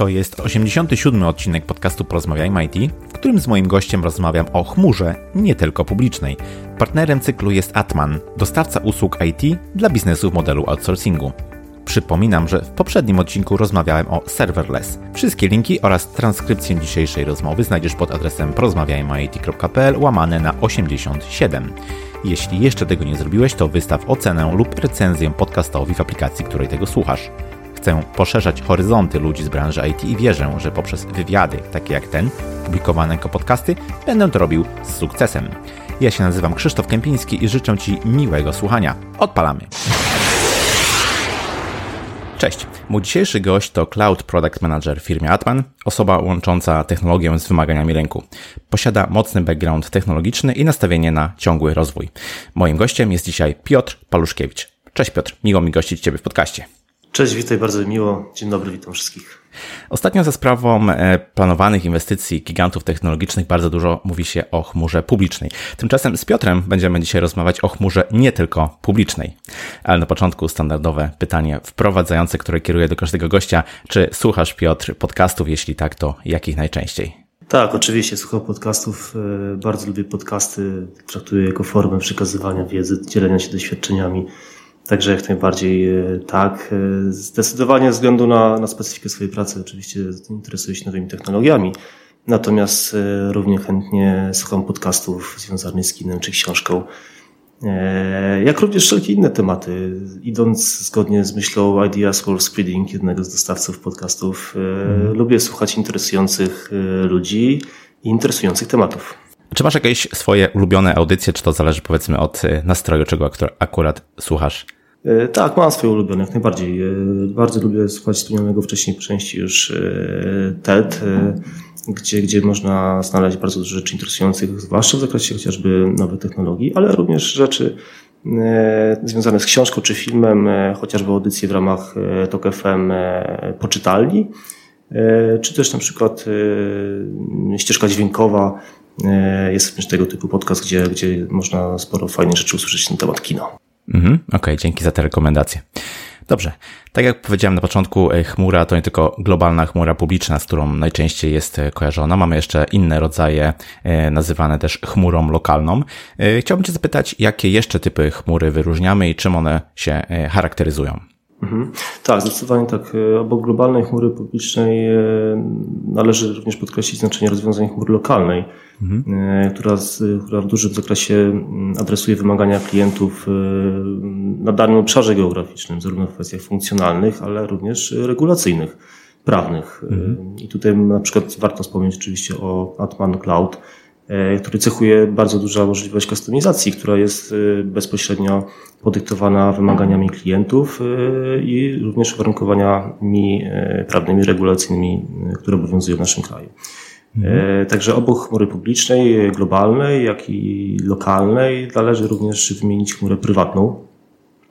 To jest 87. odcinek podcastu Porozmawiajmy IT, w którym z moim gościem rozmawiam o chmurze, nie tylko publicznej. Partnerem cyklu jest Atman, dostawca usług IT dla biznesu w modelu outsourcingu. Przypominam, że w poprzednim odcinku rozmawiałem o serverless. Wszystkie linki oraz transkrypcję dzisiejszej rozmowy znajdziesz pod adresem porozmawiajmyit.pl łamane na 87. Jeśli jeszcze tego nie zrobiłeś, to wystaw ocenę lub recenzję podcastowi w aplikacji, której tego słuchasz. Chcę poszerzać horyzonty ludzi z branży IT i wierzę, że poprzez wywiady, takie jak ten, publikowane jako podcasty, będę to robił z sukcesem. Ja się nazywam Krzysztof Kępiński i życzę Ci miłego słuchania. Odpalamy! Cześć. Mój dzisiejszy gość to Cloud Product Manager w firmie Atman, osoba łącząca technologię z wymaganiami rynku. Posiada mocny background technologiczny i nastawienie na ciągły rozwój. Moim gościem jest dzisiaj Piotr Paluszkiewicz. Cześć Piotr, miło mi gościć Ciebie w podcaście. Cześć, witaj, bardzo miło. Dzień dobry, witam wszystkich. Ostatnio za sprawą e, planowanych inwestycji gigantów technologicznych bardzo dużo mówi się o chmurze publicznej. Tymczasem z Piotrem będziemy dzisiaj rozmawiać o chmurze nie tylko publicznej. Ale na początku standardowe pytanie wprowadzające, które kieruję do każdego gościa. Czy słuchasz, Piotr, podcastów? Jeśli tak, to jakich najczęściej? Tak, oczywiście słucham podcastów. E, bardzo lubię podcasty. Traktuję jako formę przekazywania wiedzy, dzielenia się doświadczeniami Także jak najbardziej e, tak. E, zdecydowanie ze względu na, na specyfikę swojej pracy oczywiście interesuję się nowymi technologiami. Natomiast e, równie chętnie słucham podcastów związanych z kinem czy książką. Jak również wszelkie inne tematy. Idąc zgodnie z myślą Ideas World Spreading, jednego z dostawców podcastów, mm. lubię słuchać interesujących ludzi i interesujących tematów. Czy masz jakieś swoje ulubione audycje, czy to zależy powiedzmy od nastroju, czego akurat słuchasz? E, tak, mam swoje ulubione, jak najbardziej. E, bardzo lubię słuchać wspomnianego wcześniej po części już e, TED, gdzie, gdzie można znaleźć bardzo dużo rzeczy interesujących, zwłaszcza w zakresie chociażby nowych technologii, ale również rzeczy związane z książką czy filmem, chociażby audycje w ramach TOK FM czy też na przykład ścieżka dźwiękowa. Jest również tego typu podcast, gdzie, gdzie można sporo fajnych rzeczy usłyszeć na temat kina. Mhm, Okej, okay, dzięki za te rekomendacje. Dobrze. Tak jak powiedziałem na początku, e, chmura to nie tylko globalna chmura publiczna, z którą najczęściej jest e, kojarzona. Mamy jeszcze inne rodzaje, e, nazywane też chmurą lokalną. Chciałbym Cię zapytać, jakie jeszcze typy chmury wyróżniamy i czym one się charakteryzują? Mhm. Tak, zdecydowanie tak. Obok globalnej chmury publicznej należy również podkreślić znaczenie rozwiązań chmury lokalnej mhm. E, która, z, która w dużym zakresie mm, adresuje wymagania klientów e, na danym obszarze geograficznym, zarówno w kwestiach funkcjonalnych, ale również regulacyjnych, prawnych. E, mhm. I tutaj na przykład warto wspomnieć oczywiście o Atman Cloud, który cechuje bardzo duża możliwość kustomizacji, która jest bezpośrednio podyktowana wymaganiami klientów i również uwarunkowaniami prawnymi, regulacyjnymi, które obowiązują w naszym kraju. Mhm. Także obok chmury publicznej, globalnej, jak i lokalnej należy również wymienić chmurę prywatną.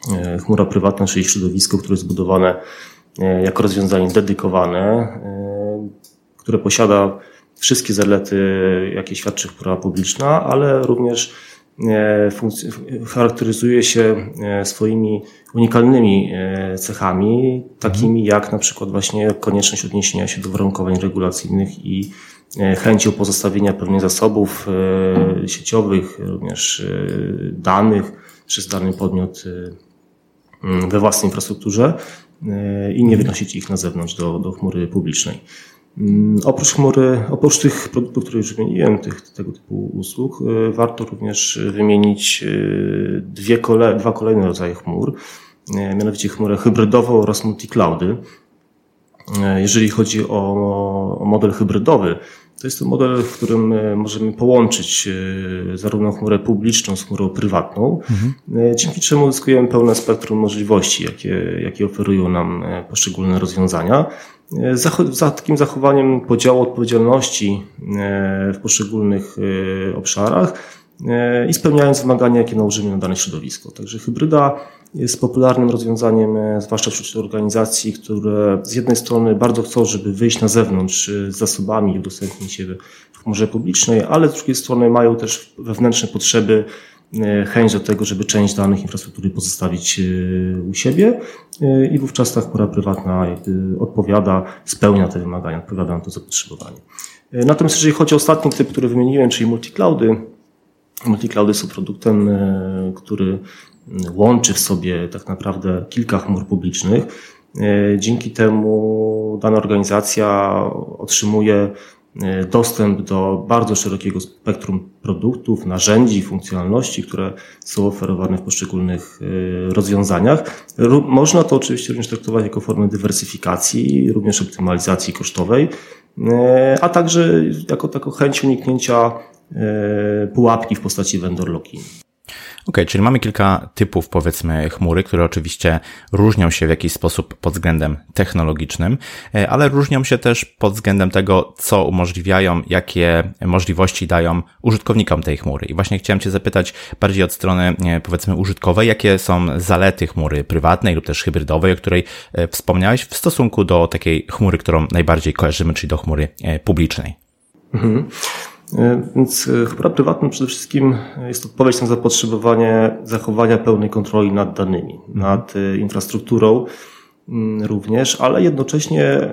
E, chmura prywatna, czyli środowisko, które jest zbudowane e, jako rozwiązanie dedykowane, które posiada wszystkie zalety, jakie świadczy chmura publiczna, ale również charakteryzuje się swoimi unikalnymi cechami, takimi jak na przykład właśnie konieczność odniesienia się do warunkowań regulacyjnych i E, chęcią pozostawienia pewnych zasobów e, sieciowych, również e, danych przez dany podmiot mm, we własnej infrastrukturze i nie wynosić ich na zewnątrz do, do chmury publicznej. Mm, oprócz chmury, oprócz tych produktów, które już wymieniłem, tych, tego typu usług, warto również wymienić dwie kole, dwa kolejne rodzaje chmur, mianowicie chmurę hybrydową oraz multicloudy. Jeżeli chodzi o, model hybrydowy, to jest to model, w którym możemy połączyć zarówno chmurę publiczną z chmurą prywatną, mhm. dzięki czemu uzyskujemy pełne spektrum możliwości, jakie, jakie oferują nam poszczególne rozwiązania. Za, takim zachowaniem podziału odpowiedzialności w poszczególnych obszarach i spełniając wymagania, jakie nałożymy na dane środowisko. Także hybryda jest popularnym rozwiązaniem, e, zwłaszcza wśród organizacji, które z jednej strony bardzo chcą, żeby wyjść na zewnątrz e, z zasobami i udostępnić je w chmurze publicznej, ale z drugiej strony mają też wewnętrzne potrzeby chęć do tego, żeby część danych infrastruktury pozostawić u siebie i wówczas ta chmura prywatna odpowiada, spełnia te wymagania, odpowiada na to zapotrzebowanie. Natomiast jeżeli chodzi o ostatni typ, który wymieniłem, czyli multicloudy, multicloudy są produktem, który łączy w sobie tak naprawdę kilka chmur publicznych. Dzięki temu dana organizacja otrzymuje E, dostęp do bardzo szerokiego spektrum produktów, narzędzi, funkcjonalności, które są oferowane w poszczególnych e, rozwiązaniach. Można to oczywiście również traktować jako formę dywersyfikacji, również optymalizacji kosztowej, e, a także jako taką chęć uniknięcia pułapki w postaci vendor lock-in. Ok, czyli mamy kilka typów, powiedzmy, chmury, które oczywiście różnią się w jakiś sposób pod względem technologicznym, e, ale różnią się też pod względem tego, co umożliwiają, jakie możliwości dają użytkownikom tej chmury. I właśnie chciałem Cię zapytać bardziej od strony, e, powiedzmy, użytkowej, jakie są zalety chmury prywatnej lub też hybrydowej, o której e, wspomniałeś, w stosunku do takiej chmury, którą najbardziej kojarzymy, czyli do chmury publicznej. Mhm. E, więc e, chmura prywatna przede wszystkim jest odpowiedź na zapotrzebowanie zachowania pełnej kontroli nad danymi, nad e, infrastrukturą mm, również, ale jednocześnie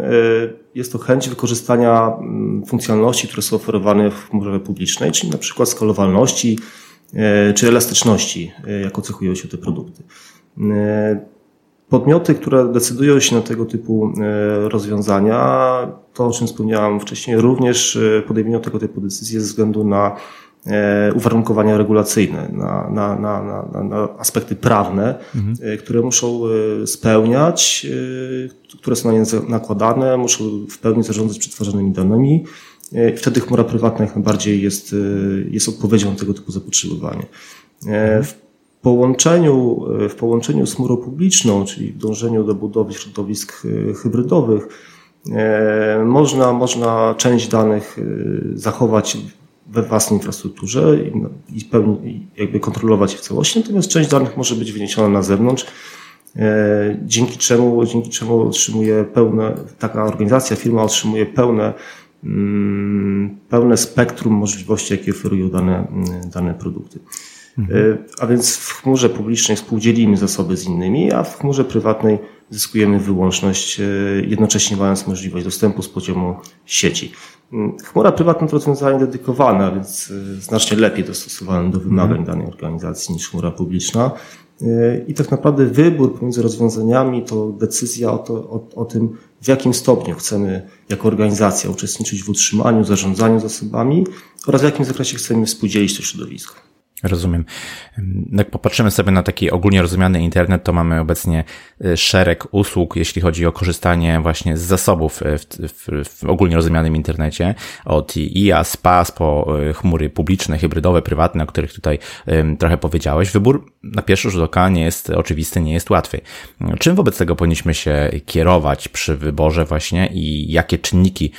jest to chęć wykorzystania mm, funkcjonalności, które są oferowane w chmurze publicznej, czyli na przykład skalowalności czy elastyczności, jako cechują się te produkty. Podmioty, które decydują się na tego typu e, rozwiązania, to o czym wspomniałem wcześniej, również e, podejmują tego typu decyzje ze względu na e, uwarunkowania regulacyjne, na, na, na, na, na aspekty prawne, mhm. które muszą spełniać, które są na nie nakładane, muszą w pełni zarządzać przetwarzanymi danymi. I wtedy chmura prywatna jak najbardziej jest, jest odpowiedzią na tego typu zapotrzebowanie. W połączeniu, w połączeniu z chmurą publiczną, czyli w dążeniu do budowy środowisk e, hybrydowych, e, można, można część danych e, zachować we własnej infrastrukturze i, pełni, jakby kontrolować je w całości, natomiast część danych może być wyniesiona na zewnątrz, dzięki czemu, dzięki czemu otrzymuje pełne, taka organizacja, firma otrzymuje pełne, mm, pełne spektrum możliwości, jakie oferują dane, dane produkty. Mhm. A więc w chmurze publicznej współdzielimy zasoby z innymi, a w chmurze prywatnej zyskujemy wyłączność, e, jednocześnie mając możliwość dostępu z poziomu sieci. Mm, chmura prywatna to rozwiązanie dedykowane, więc e, znacznie lepiej dostosowane do wymagań mhm. danej organizacji niż chmura publiczna. I tak naprawdę wybór pomiędzy rozwiązaniami to decyzja o, to, o, o tym, w jakim stopniu chcemy jako organizacja uczestniczyć w utrzymaniu, zarządzaniu zasobami oraz w jakim zakresie chcemy współdzielić to środowisko. Rozumiem. Jak popatrzymy sobie na taki ogólnie rozumiany internet, to mamy obecnie y, szereg usług, jeśli chodzi o korzystanie właśnie z zasobów w, w, w ogólnie rozumianym internecie, od IaaS, PaaS po y, chmury publiczne, hybrydowe, prywatne, o których tutaj trochę powiedziałeś. Wybór na pierwszy rzut oka nie jest oczywisty, nie jest łatwy. Czym wobec tego powinniśmy się kierować przy wyborze właśnie i jakie czynniki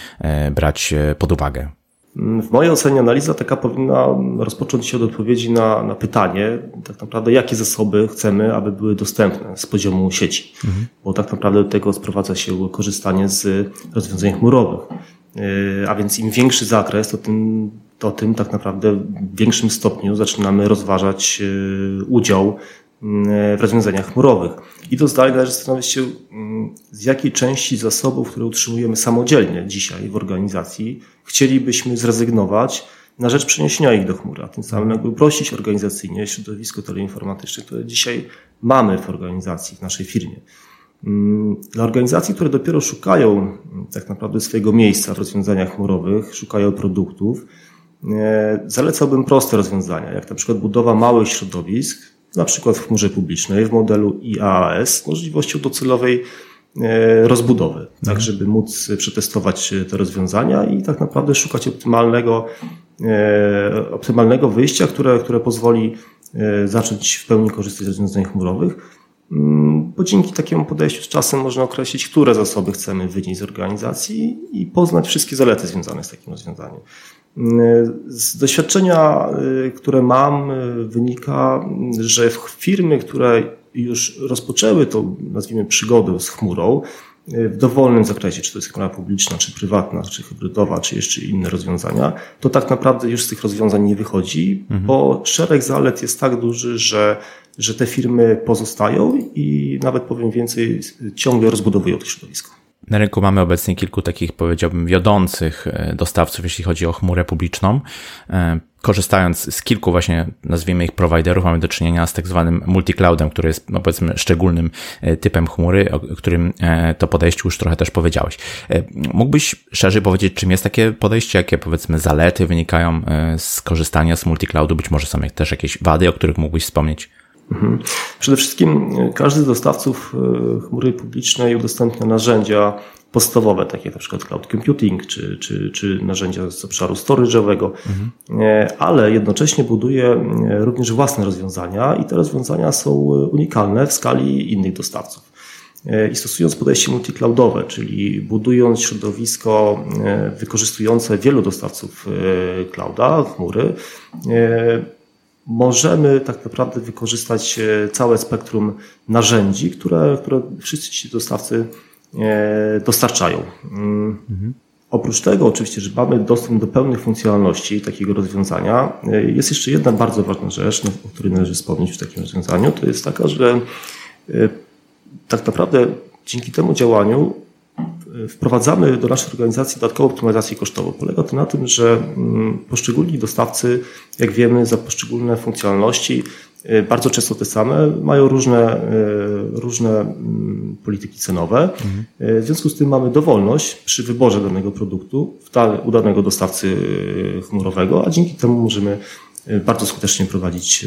brać pod uwagę? W mojej ocenie analiza taka powinna rozpocząć się od odpowiedzi na, na pytanie, tak naprawdę, jakie zasoby chcemy, aby były dostępne z poziomu sieci. Mhm. Bo tak naprawdę do tego sprowadza się korzystanie z rozwiązań chmurowych. E, a więc im większy zakres, to tym, to tym tak naprawdę w większym stopniu zaczynamy rozważać e, udział w rozwiązaniach chmurowych. I to zdalnie należy zastanowić się, z jakiej części zasobów, które utrzymujemy samodzielnie dzisiaj w organizacji, chcielibyśmy zrezygnować na rzecz przeniesienia ich do chmury, a tym samym jakby uprościć organizacyjnie środowisko teleinformatyczne, które dzisiaj mamy w organizacji, w naszej firmie. Dla organizacji, które dopiero szukają tak naprawdę swojego miejsca w rozwiązaniach chmurowych, szukają produktów, e, zalecałbym proste rozwiązania, jak na przykład budowa małych środowisk, na przykład w chmurze publicznej, w modelu IaaS, możliwością docelowej e, rozbudowy, tak mhm. żeby móc przetestować te rozwiązania i tak naprawdę szukać optymalnego, e, optymalnego wyjścia, które, które pozwoli e, zacząć w pełni korzystać z rozwiązań chmurowych. Mm, bo dzięki takiemu podejściu z czasem można określić, które zasoby chcemy wynieść z organizacji i poznać wszystkie zalety związane z takim rozwiązaniem. Z doświadczenia, y, które mam, y, wynika, że firmy, które już rozpoczęły tą, nazwijmy, przygodę z chmurą, w dowolnym zakresie, czy to jest chmura publiczna, czy prywatna, czy hybrydowa, czy jeszcze inne rozwiązania, to tak naprawdę już z tych rozwiązań nie wychodzi, mhm. bo szereg zalet jest tak duży, że, że te firmy pozostają i nawet powiem więcej, ciągle rozbudowują to środowisko. Na rynku mamy obecnie kilku takich, powiedziałbym, wiodących e, dostawców, jeśli chodzi o chmurę publiczną. E, korzystając z kilku właśnie, nazwijmy ich prowajderów, mamy do czynienia z tak zwanym multicloudem, który jest, no powiedzmy, szczególnym e, typem chmury, o którym to podejście już trochę też powiedziałeś. Mógłbyś szerzej powiedzieć, czym jest takie podejście, jakie powiedzmy zalety wynikają z korzystania z multicloudu, być może są też jakieś wady, o których mógłbyś wspomnieć? Mhm. Przede wszystkim e, każdy z dostawców e, chmury publicznej udostępnia narzędzia podstawowe, takie na przykład cloud computing, czy, czy, czy narzędzia z obszaru storage'owego, mhm. ale jednocześnie buduje również własne rozwiązania i te rozwiązania są unikalne w skali innych dostawców. I stosując podejście multicloudowe, czyli budując środowisko wykorzystujące wielu dostawców clouda, chmury, możemy tak naprawdę wykorzystać e, całe spektrum narzędzi, które, które wszyscy ci dostawcy e, dostarczają. Mm. Mhm. Oprócz tego, oczywiście, że mamy dostęp do pełnych funkcjonalności takiego rozwiązania, e, jest jeszcze jedna bardzo ważna rzecz, no, o której należy wspomnieć w takim rozwiązaniu, to jest taka, że tak naprawdę dzięki temu działaniu wprowadzamy do naszej organizacji dodatkową optymalizację kosztową. Polega to na tym, że mm, poszczególni dostawcy, jak wiemy, za poszczególne funkcjonalności, y, bardzo często te same, mają różne, y, różne mm, polityki cenowe. Mhm. Y, w związku z tym mamy dowolność przy wyborze danego produktu u danego dostawcy chmurowego, a dzięki temu możemy bardzo skutecznie prowadzić,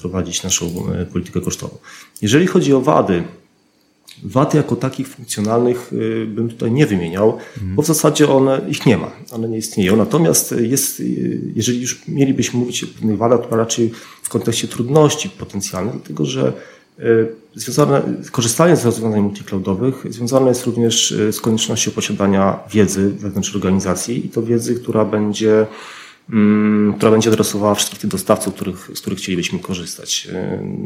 prowadzić naszą politykę kosztową. Jeżeli chodzi o wady, Wad jako takich funkcjonalnych y, bym tutaj nie wymieniał, mhm. bo w zasadzie one, ich nie ma, one nie istnieją. Natomiast jest, y, jeżeli już mielibyśmy mówić o pewnych wadach, to raczej w kontekście trudności potencjalnych, dlatego że y, związane, korzystanie z rozwiązań multicloudowych związane jest również z koniecznością posiadania wiedzy wewnątrz organizacji i to wiedzy, która będzie która będzie adresowała wszystkich tych dostawców, których, z których chcielibyśmy korzystać.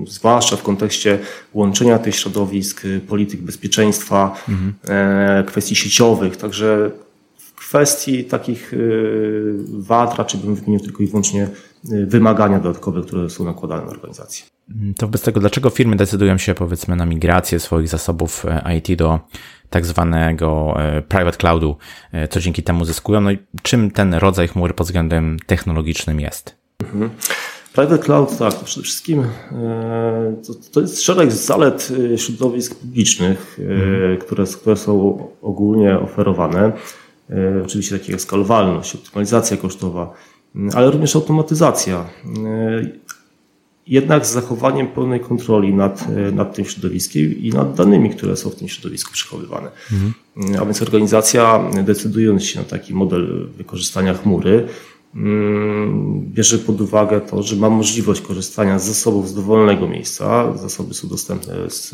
Y, zwłaszcza w kontekście łączenia tych środowisk, y, polityk bezpieczeństwa, mhm. kwestii sieciowych. Także w kwestii takich y, wad raczej bym wymienił tylko i wyłącznie wymagania dodatkowe, które są nakładane na organizację. Mm, to wobec tego, dlaczego firmy decydują się powiedzmy na migrację swoich zasobów IT do tak zwanego e, private cloudu, e, co dzięki temu zyskują. No i czym ten rodzaj chmury pod względem technologicznym jest? Mhm. Private cloud, tak, przede wszystkim e, to, to jest szereg zalet środowisk publicznych, mhm. które, które są ogólnie oferowane. Oczywiście takie jak skalowalność, optymalizacja kosztowa, ale również automatyzacja jednak z zachowaniem pełnej kontroli nad, e, nad tym środowiskiem i nad danymi, które są w tym środowisku przechowywane. Mhm. A więc organizacja, decydując się na taki model wykorzystania chmury, mm, bierze pod uwagę to, że ma możliwość korzystania z zasobów z dowolnego miejsca, zasoby są dostępne z,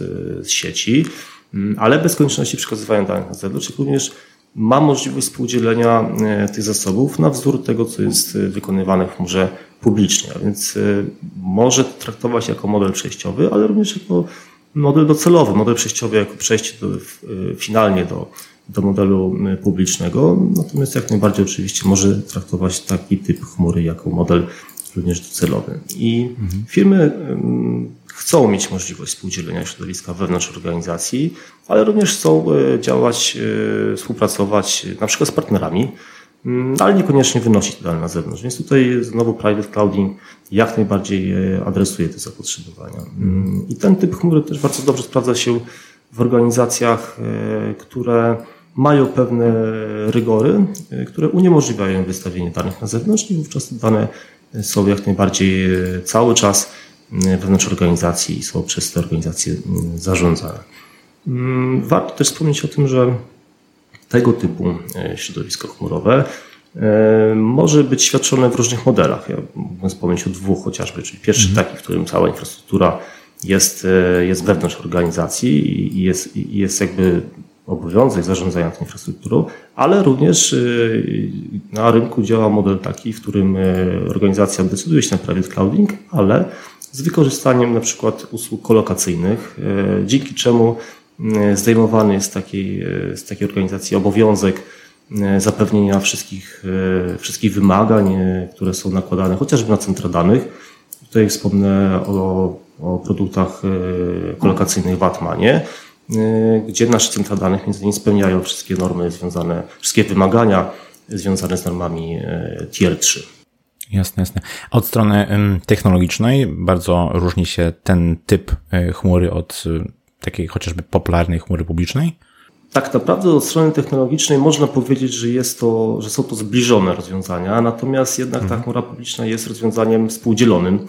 z sieci, mm, ale bez konieczności przekazywania danych na zewnątrz, jak również ma możliwość współdzielenia e, tych zasobów na wzór tego, co jest wykonywane w chmurze publicznie, a więc y, może traktować jako model przejściowy, ale również jako model docelowy, model przejściowy jako przejście do, y, finalnie do, do modelu y, publicznego, natomiast jak najbardziej oczywiście może traktować taki typ chmury jako model również docelowy. I mhm. firmy chcą mieć możliwość współdzielenia środowiska wewnątrz organizacji, ale również chcą działać, współpracować na przykład z partnerami, ale niekoniecznie wynosić te dane na zewnątrz. Więc tutaj znowu private clouding jak najbardziej e, adresuje te zapotrzebowania. Mm, I ten typ chmury też bardzo dobrze sprawdza się w organizacjach, e, które mają pewne rygory, e, które uniemożliwiają wystawienie danych na zewnątrz i wówczas dane są jak najbardziej cały czas wewnątrz organizacji i są przez te organizacje mm, zarządzane. Warto też wspomnieć o tym, że tego typu e, środowisko chmurowe e, może być świadczone w różnych modelach. Ja mógłbym wspomnieć o dwóch chociażby, czyli pierwszy mhm. taki, w którym cała infrastruktura jest, e, jest wewnątrz organizacji i jest, i jest jakby obowiązek zarządzania tą infrastrukturą, ale również na rynku działa model taki, w którym organizacja decyduje się na private clouding, ale z wykorzystaniem na przykład usług kolokacyjnych, dzięki czemu zdejmowany jest z takiej, z takiej organizacji obowiązek zapewnienia wszystkich, wszystkich wymagań, które są nakładane chociażby na centra danych. Tutaj wspomnę o, o produktach kolokacyjnych w Atmanie, gdzie nasze centra danych między innymi spełniają wszystkie normy związane, wszystkie wymagania związane z normami Tier 3. Jasne, jasne. Od strony technologicznej bardzo różni się ten typ e, chmury od e, takiej chociażby popularnej chmury publicznej? Tak naprawdę od strony technologicznej można powiedzieć, że jest to, że są to zbliżone rozwiązania, natomiast jednak ta mhm. chmura publiczna jest rozwiązaniem współdzielonym,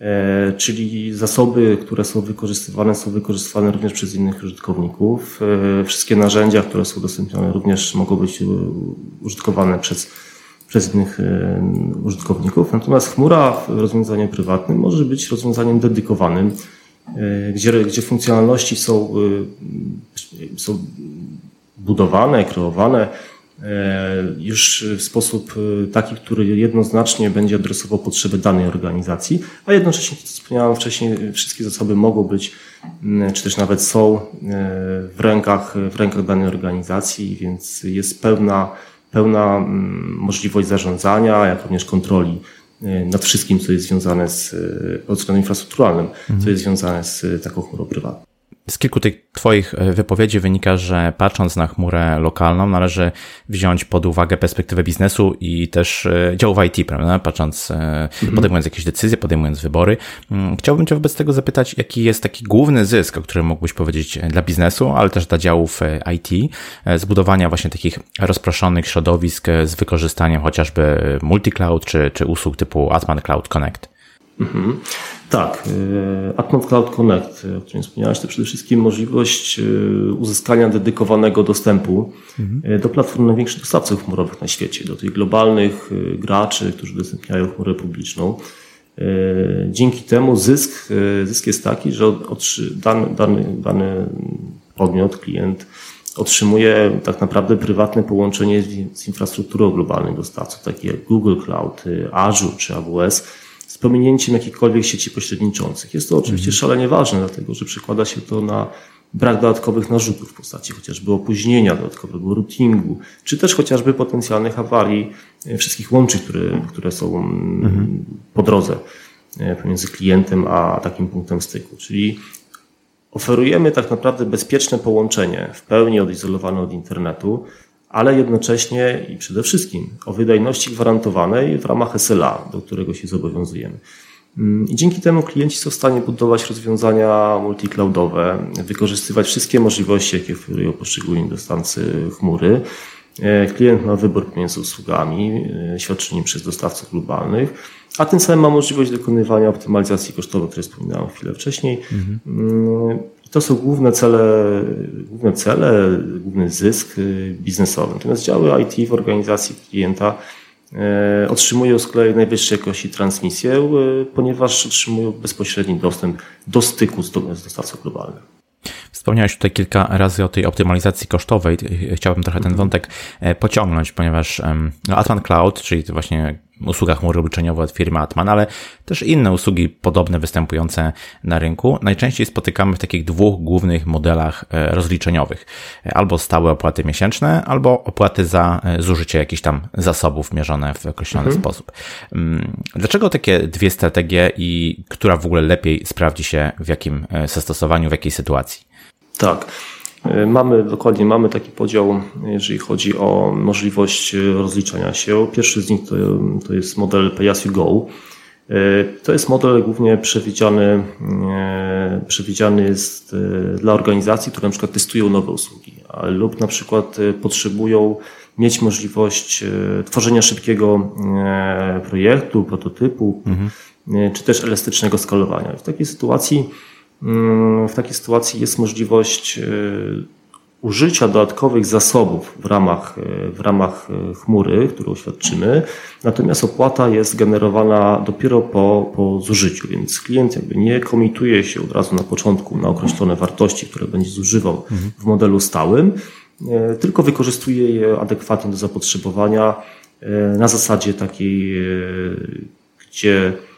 e, czyli zasoby, które są wykorzystywane, są wykorzystywane również przez innych użytkowników. Wszystkie narzędzia, które są udostępnione również mogą być użytkowane przez przez innych e, użytkowników. Natomiast chmura w rozwiązaniu prywatnym może być rozwiązaniem dedykowanym, e, gdzie, gdzie funkcjonalności są, e, są budowane, kreowane już w sposób taki, który jednoznacznie będzie adresował potrzeby danej organizacji, a jednocześnie, jak wspomniałem wcześniej, wszystkie zasoby mogą być, czy też nawet są w rękach, w rękach danej organizacji, więc jest pełna pełna możliwość zarządzania, jak również kontroli nad wszystkim, co jest związane z, y, pod względem infrastrukturalnym, mhm. co jest związane z taką chmurą prywatną. Z kilku tych Twoich e, wypowiedzi wynika, że patrząc na chmurę lokalną, należy wziąć pod uwagę perspektywę biznesu i też e, działów IT, prawda? Patrząc, e, mhm. podejmując jakieś decyzje, podejmując wybory. Mm, chciałbym Cię wobec tego zapytać, jaki jest taki główny zysk, o którym mógłbyś powiedzieć dla biznesu, ale też dla działów IT, zbudowania właśnie takich rozproszonych środowisk z wykorzystaniem chociażby multi-cloud czy, czy usług typu Atman Cloud Connect? Mhm. Tak, e, Atmos Cloud Connect, o którym wspomniałeś, to przede wszystkim możliwość e, uzyskania dedykowanego dostępu mhm. do platform największych dostawców chmurowych na świecie, do tych globalnych graczy, którzy udostępniają chmurę publiczną. Dzięki temu zysk, zysk jest taki, że dany, dany, dany podmiot, klient otrzymuje tak naprawdę prywatne połączenie z infrastrukturą globalnych dostawców, takie jak Google Cloud, Azure czy AWS, pominięciem jakichkolwiek sieci pośredniczących. Jest to oczywiście mhm. szalenie ważne, dlatego że przekłada się to na brak dodatkowych narzutów w postaci chociażby opóźnienia, dodatkowego routingu, czy też chociażby potencjalnych awarii e, wszystkich łączy, które, które są mm, mhm. po drodze e, pomiędzy klientem a takim punktem styku. Czyli oferujemy tak naprawdę bezpieczne połączenie, w pełni odizolowane od internetu, ale jednocześnie i przede wszystkim o wydajności gwarantowanej w ramach SLA, do którego się zobowiązujemy. Mm, I dzięki temu klienci są w stanie budować rozwiązania multicloudowe, wykorzystywać wszystkie możliwości, jakie oferują poszczególni dostawcy chmury. E, klient ma wybór pomiędzy usługami e, świadczonymi przez dostawców globalnych, a tym samym ma możliwość dokonywania optymalizacji kosztowej, o której wspominałem chwilę wcześniej. Mhm. To są główne cele, główne cele, główny zysk y, biznesowy. Natomiast działy IT w organizacji klienta e, otrzymują z kolei najwyższej jakości transmisję, y, ponieważ otrzymują bezpośredni dostęp do styku z dostawcą globalnym. Wspomniałeś tutaj kilka razy o tej optymalizacji kosztowej. Chciałbym trochę ten wątek e, pociągnąć, ponieważ no, Atman Cloud, czyli to właśnie usługa chmury obliczeniowej od firmy Atman, ale też inne usługi podobne występujące na rynku, najczęściej spotykamy w takich dwóch głównych modelach e, rozliczeniowych. Albo stałe opłaty miesięczne, albo opłaty za e, zużycie jakichś tam zasobów mierzone w określony mhm. sposób. Mm, dlaczego takie dwie strategie i która w ogóle lepiej sprawdzi się w jakim zastosowaniu, w jakiej sytuacji? Tak. E, mamy, dokładnie mamy taki podział, jeżeli chodzi o możliwość rozliczania się. Pierwszy z nich to, to jest model Pay as you go. E, to jest model głównie przewidziany, e, przewidziany jest dla organizacji, które na przykład testują nowe usługi lub na przykład potrzebują mieć możliwość tworzenia szybkiego projektu, prototypu, mhm. czy też elastycznego skalowania. W takiej sytuacji w takiej sytuacji jest możliwość e, użycia dodatkowych zasobów w ramach, e, w ramach e, chmury, którą świadczymy, natomiast opłata jest generowana dopiero po, po zużyciu, więc klient jakby nie komituje się od razu na początku na określone wartości, które będzie zużywał w modelu stałym, tylko wykorzystuje je adekwatnie do zapotrzebowania na zasadzie takiej, gdzie Mm,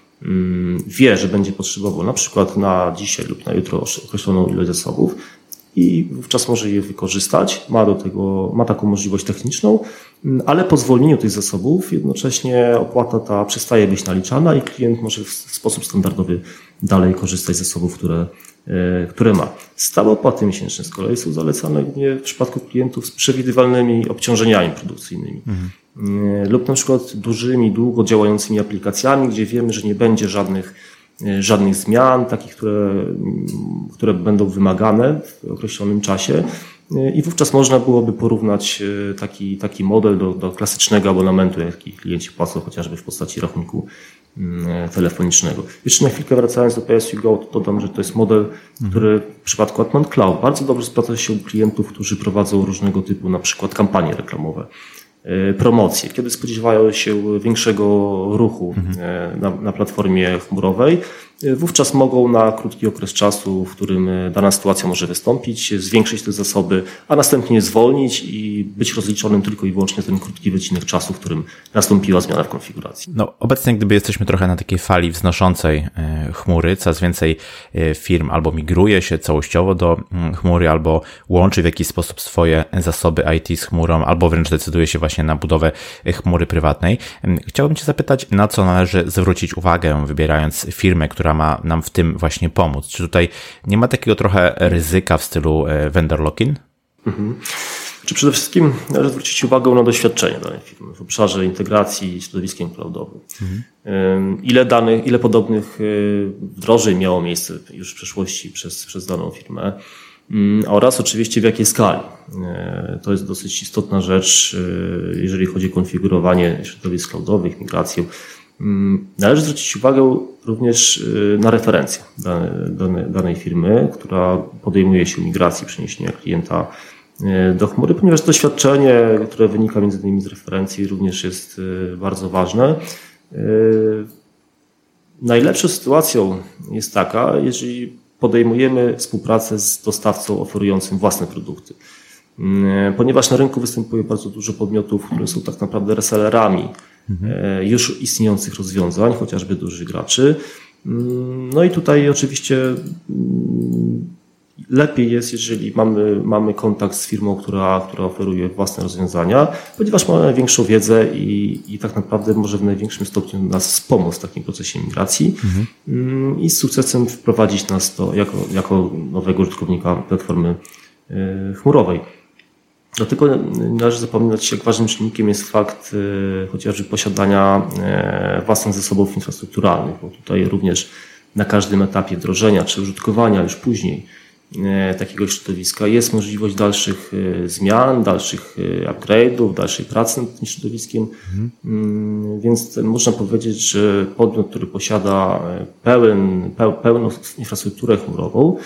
wie, że będzie potrzebował na przykład na dzisiaj lub na jutro określoną ilość zasobów, i wówczas może je wykorzystać. Ma do tego, ma taką możliwość techniczną, ale po zwolnieniu tych zasobów jednocześnie opłata ta przestaje być naliczana i klient może w sposób standardowy dalej korzystać z zasobów, które, e, które ma. Stałe opłaty miesięczne z kolei są zalecane głównie w przypadku klientów z przewidywalnymi obciążeniami produkcyjnymi. Mhm. Lub na przykład dużymi, długo działającymi aplikacjami, gdzie wiemy, że nie będzie żadnych E, żadnych zmian, takich, które, które będą wymagane w określonym czasie. E, I wówczas można byłoby porównać e, taki, taki model do, do klasycznego abonamentu, jaki klienci płacą chociażby w postaci rachunku mm, telefonicznego. Jeszcze na chwilkę wracając do PSU Go, to dodam, że to jest model, który w przypadku Atman Cloud bardzo dobrze sprawdza się u klientów, którzy prowadzą różnego typu na przykład kampanie reklamowe. E, promocje, kiedy spodziewają się większego ruchu mhm. na, na platformie chmurowej, e, wówczas mogą na krótki okres czasu, w którym dana sytuacja może wystąpić, zwiększyć te zasoby, a następnie zwolnić i być rozliczonym tylko i wyłącznie ten krótki wycinek czasu, w którym nastąpiła zmiana w konfiguracji. No, obecnie gdyby jesteśmy trochę na takiej fali wznoszącej chmury, coraz więcej firm albo migruje się całościowo do mm, chmury, albo łączy w jakiś sposób swoje zasoby IT z chmurą, albo wręcz decyduje się właśnie na budowę chmury prywatnej. Chciałbym Cię zapytać, na co należy zwrócić uwagę, wybierając firmę, która ma nam w tym właśnie pomóc? Czy tutaj nie ma takiego trochę ryzyka w stylu e, vendor lock-in? Mhm. Czy przede wszystkim należy zwrócić uwagę na doświadczenie danej firmy w obszarze integracji z środowiskiem cloudowym. Mhm. Ile danych, ile podobnych e, wdrożeń miało miejsce już w przeszłości przez, przez daną firmę? Mm, oraz oczywiście w jakiej skali. E, to jest dosyć istotna rzecz, jeżeli chodzi o konfigurowanie środowisk cloudowych, migrację. Mm, należy zwrócić uwagę również e, na referencję danej, danej firmy, która podejmuje się migracji, przeniesienia klienta do chmury, ponieważ doświadczenie, które wynika między innymi z referencji, również jest bardzo ważne. Najlepszą sytuacją jest taka, jeżeli podejmujemy współpracę z dostawcą oferującym własne produkty. Ponieważ na rynku występuje bardzo dużo podmiotów, które są tak naprawdę resellerami. Już istniejących rozwiązań, chociażby dużych graczy. Mm, no i tutaj oczywiście mm, lepiej jest, jeżeli mamy, mamy kontakt z firmą, która, która oferuje własne rozwiązania, ponieważ mamy większą wiedzę i, i tak naprawdę może w największym stopniu nas wspomóc w takim procesie migracji mhm. Mm, i z sukcesem wprowadzić nas do, jako, jako nowego użytkownika platformy e, chmurowej. Dlatego należy zapominać, jak ważnym czynnikiem jest fakt e, chociażby posiadania e, własnych zasobów infrastrukturalnych, bo tutaj również na każdym etapie wdrożenia czy użytkowania już później E, takiego środowiska. Jest możliwość dalszych e, zmian, dalszych upgrade'ów, dalszej pracy nad tym środowiskiem, mhm. więc można powiedzieć, że podmiot, który posiada pełen, pełną infrastrukturę chmurową, mm,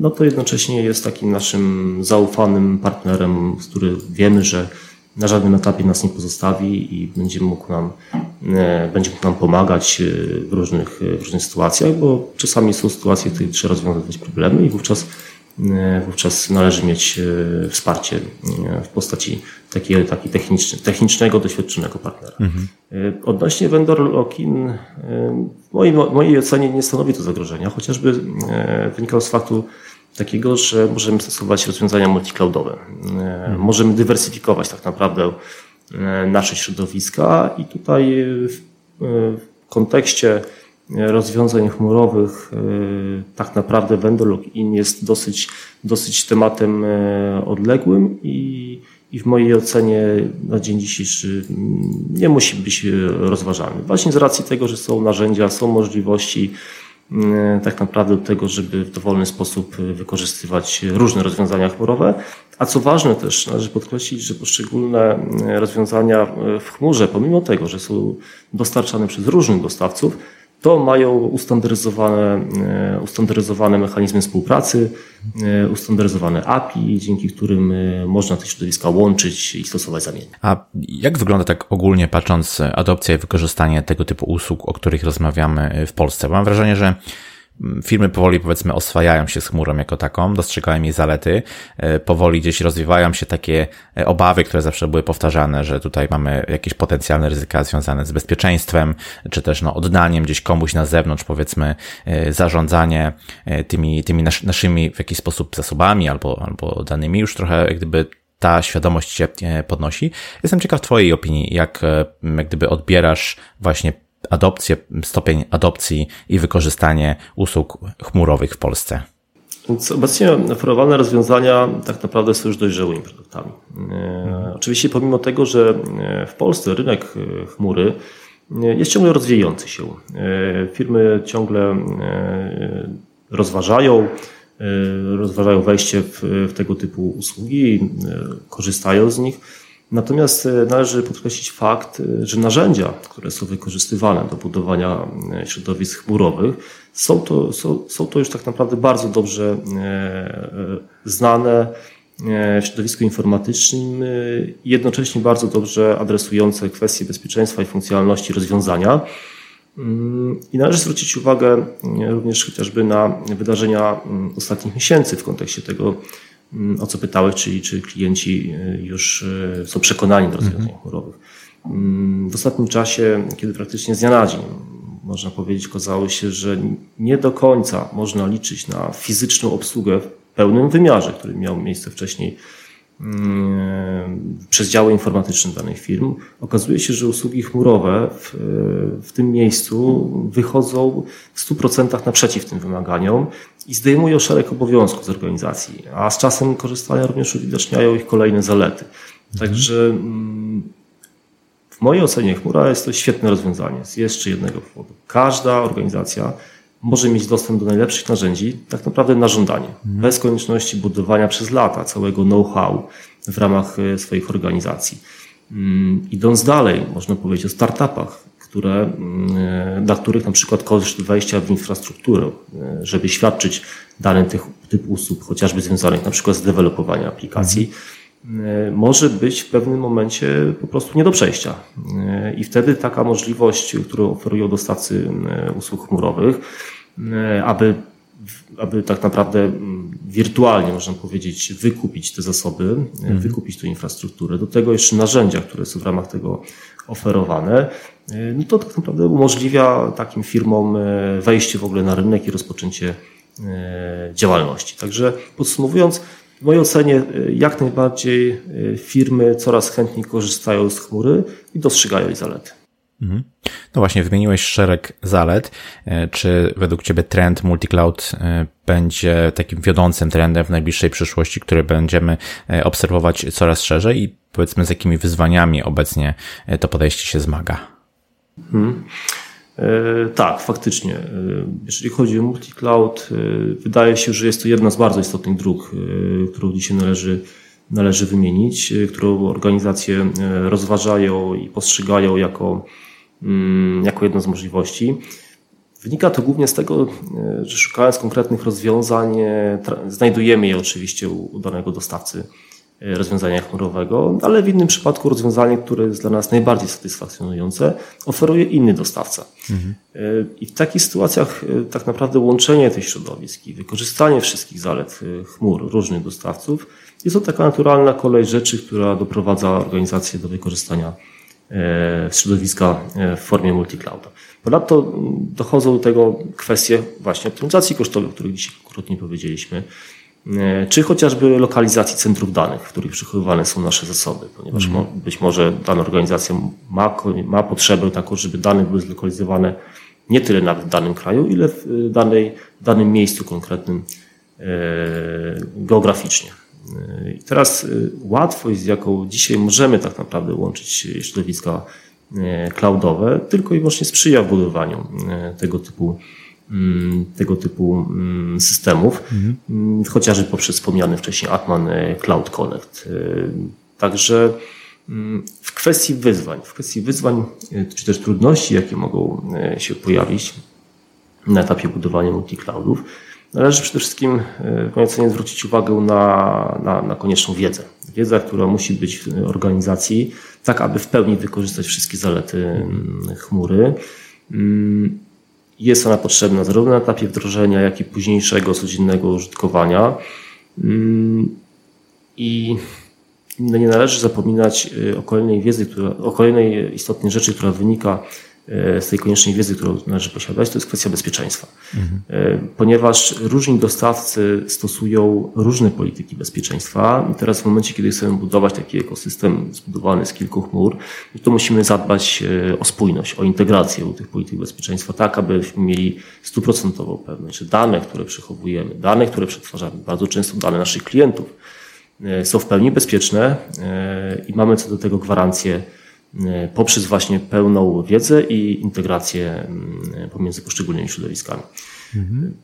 no to jednocześnie jest takim naszym zaufanym partnerem, z którym wiemy, że na żadnym etapie nas nie pozostawi i będzie mógł nam, e, będzie mógł nam pomagać e, w różnych, w różnych sytuacjach, bo czasami są sytuacje, w których trzeba rozwiązywać problemy i wówczas, e, wówczas należy mieć wsparcie w postaci takiego, taki techniczny, technicznego, doświadczonego partnera. Mhm. Odnośnie vendor lock-in, w mojej, mojej ocenie nie stanowi to zagrożenia, chociażby wynikało z faktu, takiego, że możemy stosować rozwiązania multicloudowe. Hmm. Możemy dywersyfikować tak naprawdę e, nasze środowiska i tutaj w kontekście rozwiązań chmurowych tak naprawdę vendor lock-in jest dosyć, dosyć tematem odległym i, i w mojej ocenie na dzień dzisiejszy nie musi być rozważany. Właśnie z racji tego, że są narzędzia, są możliwości, E, tak naprawdę do tego, żeby w dowolny sposób e, wykorzystywać różne rozwiązania chmurowe. A co ważne też, należy podkreślić, że poszczególne e, rozwiązania w chmurze, pomimo tego, że są dostarczane przez różnych dostawców, to mają ustandaryzowane, e, ustandaryzowane mechanizmy współpracy, e, ustandaryzowane API, dzięki którym e, można te środowiska łączyć i stosować zamiennie. A jak wygląda tak ogólnie patrząc adopcja i wykorzystanie tego typu usług, o których rozmawiamy w Polsce? Mam wrażenie, że firmy powoli powiedzmy oswajają się z chmurą jako taką, dostrzegają jej zalety, e, powoli gdzieś rozwijają się takie e, obawy, które zawsze były powtarzane, że tutaj mamy jakieś potencjalne ryzyka związane z bezpieczeństwem, czy też no, oddaniem gdzieś komuś na zewnątrz, powiedzmy, e, zarządzanie tymi, tymi naszymi w jakiś sposób zasobami albo, albo danymi już trochę jak gdyby ta świadomość się podnosi. Jestem ciekaw Twojej opinii, jak, jak gdyby odbierasz właśnie adopcję, stopień adopcji i wykorzystanie usług chmurowych w Polsce? Więc obecnie oferowane rozwiązania tak naprawdę są już dojrzałymi produktami. E, oczywiście pomimo tego, że e, w Polsce rynek e, chmury jest ciągle rozwijający się. Firmy ciągle rozważają, rozważają wejście w, w tego typu usługi, korzystają z nich. Natomiast e, należy podkreślić fakt, e, że narzędzia, które są wykorzystywane do budowania e, środowisk chmurowych, są to, są, są to już tak naprawdę bardzo dobrze znane w środowisku informatycznym jednocześnie bardzo dobrze adresujące kwestie bezpieczeństwa i funkcjonalności rozwiązania. Mm, I należy zwrócić uwagę również chociażby na wydarzenia mm, ostatnich miesięcy w kontekście tego, o co pytałeś, czyli czy klienci y, już y, są przekonani do rozwiązań mhm. chmurowych. Mm, w ostatnim czasie, kiedy praktycznie z dnia na dzień, można powiedzieć, okazało się, że nie do końca można liczyć na fizyczną obsługę w pełnym wymiarze, który miał miejsce wcześniej mm, przez działy informatyczne danych firm. Okazuje się, że usługi chmurowe w, w tym miejscu wychodzą w 100% naprzeciw tym wymaganiom i zdejmują szereg obowiązków z organizacji, a z czasem korzystania również uwidaczniają ich kolejne zalety. Także mm, w mojej ocenie chmura jest to świetne rozwiązanie z jeszcze jednego powodu. Każda organizacja może mieć dostęp do najlepszych narzędzi tak naprawdę na żądanie, mhm. bez konieczności budowania przez lata całego know-how w ramach e, swoich organizacji. Mm, idąc dalej, można powiedzieć o startupach, które, mm, dla których na przykład koszt wejścia w infrastrukturę, e, żeby świadczyć dany tych, typ usług, chociażby związanych na przykład z dewelopowaniem aplikacji, e, może być w pewnym momencie po prostu nie do przejścia. E, I wtedy taka możliwość, którą oferują dostawcy usług chmurowych, aby aby tak naprawdę mm, wirtualnie, można powiedzieć, wykupić te zasoby, mhm. wykupić tę infrastrukturę. Do tego jeszcze narzędzia, które są w ramach tego oferowane, e, no to tak naprawdę umożliwia takim firmom e, wejście w ogóle na rynek i rozpoczęcie e, działalności. Także podsumowując, w mojej ocenie jak najbardziej firmy coraz chętniej korzystają z chmury i dostrzegają jej zalety. Mhm. No właśnie, wymieniłeś szereg zalet. Czy według Ciebie trend multicloud będzie takim wiodącym trendem w najbliższej przyszłości, który będziemy obserwować coraz szerzej i powiedzmy z jakimi wyzwaniami obecnie e, to podejście się zmaga? Hmm. E, tak, faktycznie. E, jeżeli chodzi o multi-cloud, wydaje się, że jest to jedna z bardzo istotnych dróg, którą dzisiaj należy, należy wymienić, którą organizacje rozważają i postrzegają jako, jako jedną z możliwości. Wynika to głównie z tego, że szukając konkretnych rozwiązań, znajdujemy je oczywiście u danego dostawcy rozwiązania chmurowego, ale w innym przypadku rozwiązanie, które jest dla nas najbardziej satysfakcjonujące, oferuje inny dostawca. Mhm. I w takich sytuacjach e, tak naprawdę łączenie tych środowisk i wykorzystanie wszystkich zalet e, chmur różnych dostawców jest to taka naturalna kolej rzeczy, która doprowadza organizację do wykorzystania e, środowiska w formie multiclouda. Ponadto dochodzą do tego kwestie właśnie optymalizacji kosztowej, o których dzisiaj krótko powiedzieliśmy, E, czy chociażby lokalizacji centrów danych, w których przechowywane są nasze zasoby, ponieważ mm. być może dana organizacja ma, ma potrzebę taką, żeby dane były zlokalizowane nie tyle nawet w danym kraju, ile w e, danej, w danym miejscu konkretnym e, geograficznie. I teraz łatwość, z jaką dzisiaj możemy tak naprawdę łączyć środowiska cloudowe, tylko i wyłącznie sprzyja budowaniu tego typu Mm, tego typu mm, systemów, mhm. chociażby poprzez wspomniany wcześniej Atman Cloud Connect. Także w kwestii wyzwań, w kwestii wyzwań, czy też trudności, jakie mogą się pojawić na etapie budowania multicloudów, należy przede wszystkim w mojej ocenie zwrócić uwagę na, na, na konieczną wiedzę. Wiedza, która musi być w organizacji, tak aby w pełni wykorzystać wszystkie zalety chmury Jest ona potrzebna zarówno na etapie wdrożenia, jak i późniejszego codziennego użytkowania. Mm, I no nie należy zapominać o kolejnej wiedzy, która, o kolejnej istotnej rzeczy, która wynika E, z tej koniecznej wiedzy, którą należy posiadać, to jest kwestia bezpieczeństwa. Mhm. Ponieważ różni dostawcy stosują różne polityki bezpieczeństwa i teraz w momencie, kiedy chcemy budować taki ekosystem zbudowany z kilku chmur, to musimy zadbać e, o spójność, o integrację tych polityk bezpieczeństwa, tak abyśmy mieli stuprocentową pewność, że dane, które przechowujemy, dane, które przetwarzamy, bardzo często dane naszych klientów, są w pełni bezpieczne i mamy co do tego gwarancję E, poprzez właśnie pełną wiedzę i integrację mm, pomiędzy poszczególnymi środowiskami. Mhm.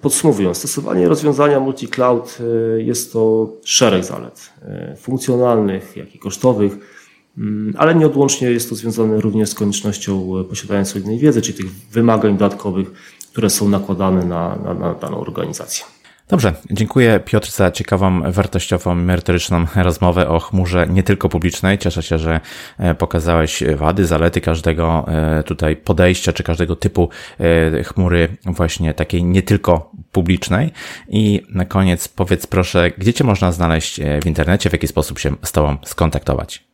Podsumowując, stosowanie rozwiązania multi-cloud e, jest to szereg zalet e, funkcjonalnych, jak i kosztowych, mm, ale nieodłącznie jest to związane również z koniecznością posiadania solidnej wiedzy, czyli tych wymagań dodatkowych, które są nakładane na, na, na daną organizację. Dobrze, dziękuję Piotr za ciekawą, wartościową, merytoryczną rozmowę o chmurze nie tylko publicznej. Cieszę się, że e, pokazałeś wady, zalety każdego e, tutaj podejścia, czy każdego typu e, chmury właśnie takiej nie tylko publicznej. I na koniec powiedz proszę, gdzie Cię można znaleźć w internecie, w jaki sposób się z Tobą skontaktować?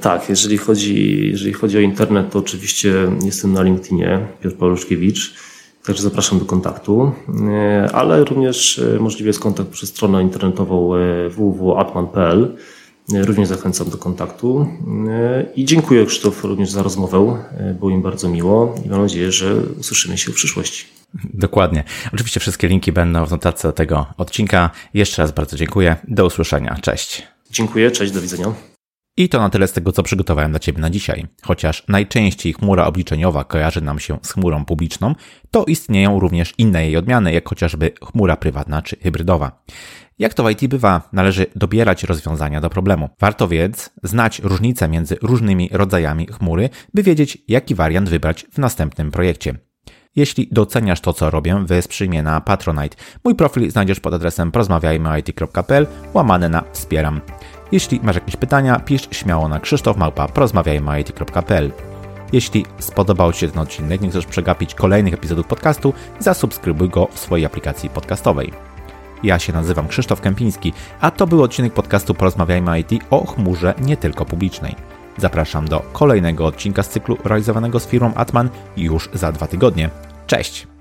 Tak, jeżeli chodzi, jeżeli chodzi o internet, to oczywiście jestem na LinkedInie, Piotr Paluszkiewicz. Także zapraszam do kontaktu, e, ale również e, możliwy jest kontakt przez stronę internetową e, www.atman.pl. Również zachęcam do kontaktu i dziękuję Krzysztof również za rozmowę. Było mi bardzo miło i mam nadzieję, że usłyszymy się w przyszłości. Dokładnie. Oczywiście wszystkie linki będą w notatce do tego odcinka. Jeszcze raz bardzo dziękuję. Do usłyszenia. Cześć. Dziękuję, cześć, do widzenia. I to na tyle z tego, co przygotowałem dla Ciebie na dzisiaj. Chociaż najczęściej chmura obliczeniowa kojarzy nam się z chmurą publiczną, to istnieją również inne jej odmiany, jak chociażby chmura prywatna czy hybrydowa. Jak to w IT bywa, należy dobierać rozwiązania do problemu. Warto więc znać różnice między różnymi rodzajami chmury, by wiedzieć, jaki wariant wybrać w następnym projekcie. Jeśli doceniasz to, co robię, wesprzyj mnie na Patronite. Mój profil znajdziesz pod adresem porozmawiajmyit.pl łamane na wspieram. Jeśli masz jakieś pytania, pisz śmiało na krzysztofmałpa.porozmawiajmy.pl Jeśli spodobał Ci się ten odcinek, nie chcesz przegapić kolejnych epizodów podcastu, zasubskrybuj go w swojej aplikacji podcastowej. Ja się nazywam Krzysztof Kępiński, a to był odcinek podcastu Porozmawiajmy IT o chmurze nie tylko publicznej. Zapraszam do kolejnego odcinka z cyklu realizowanego z firmą Atman już za dwa tygodnie. Cześć!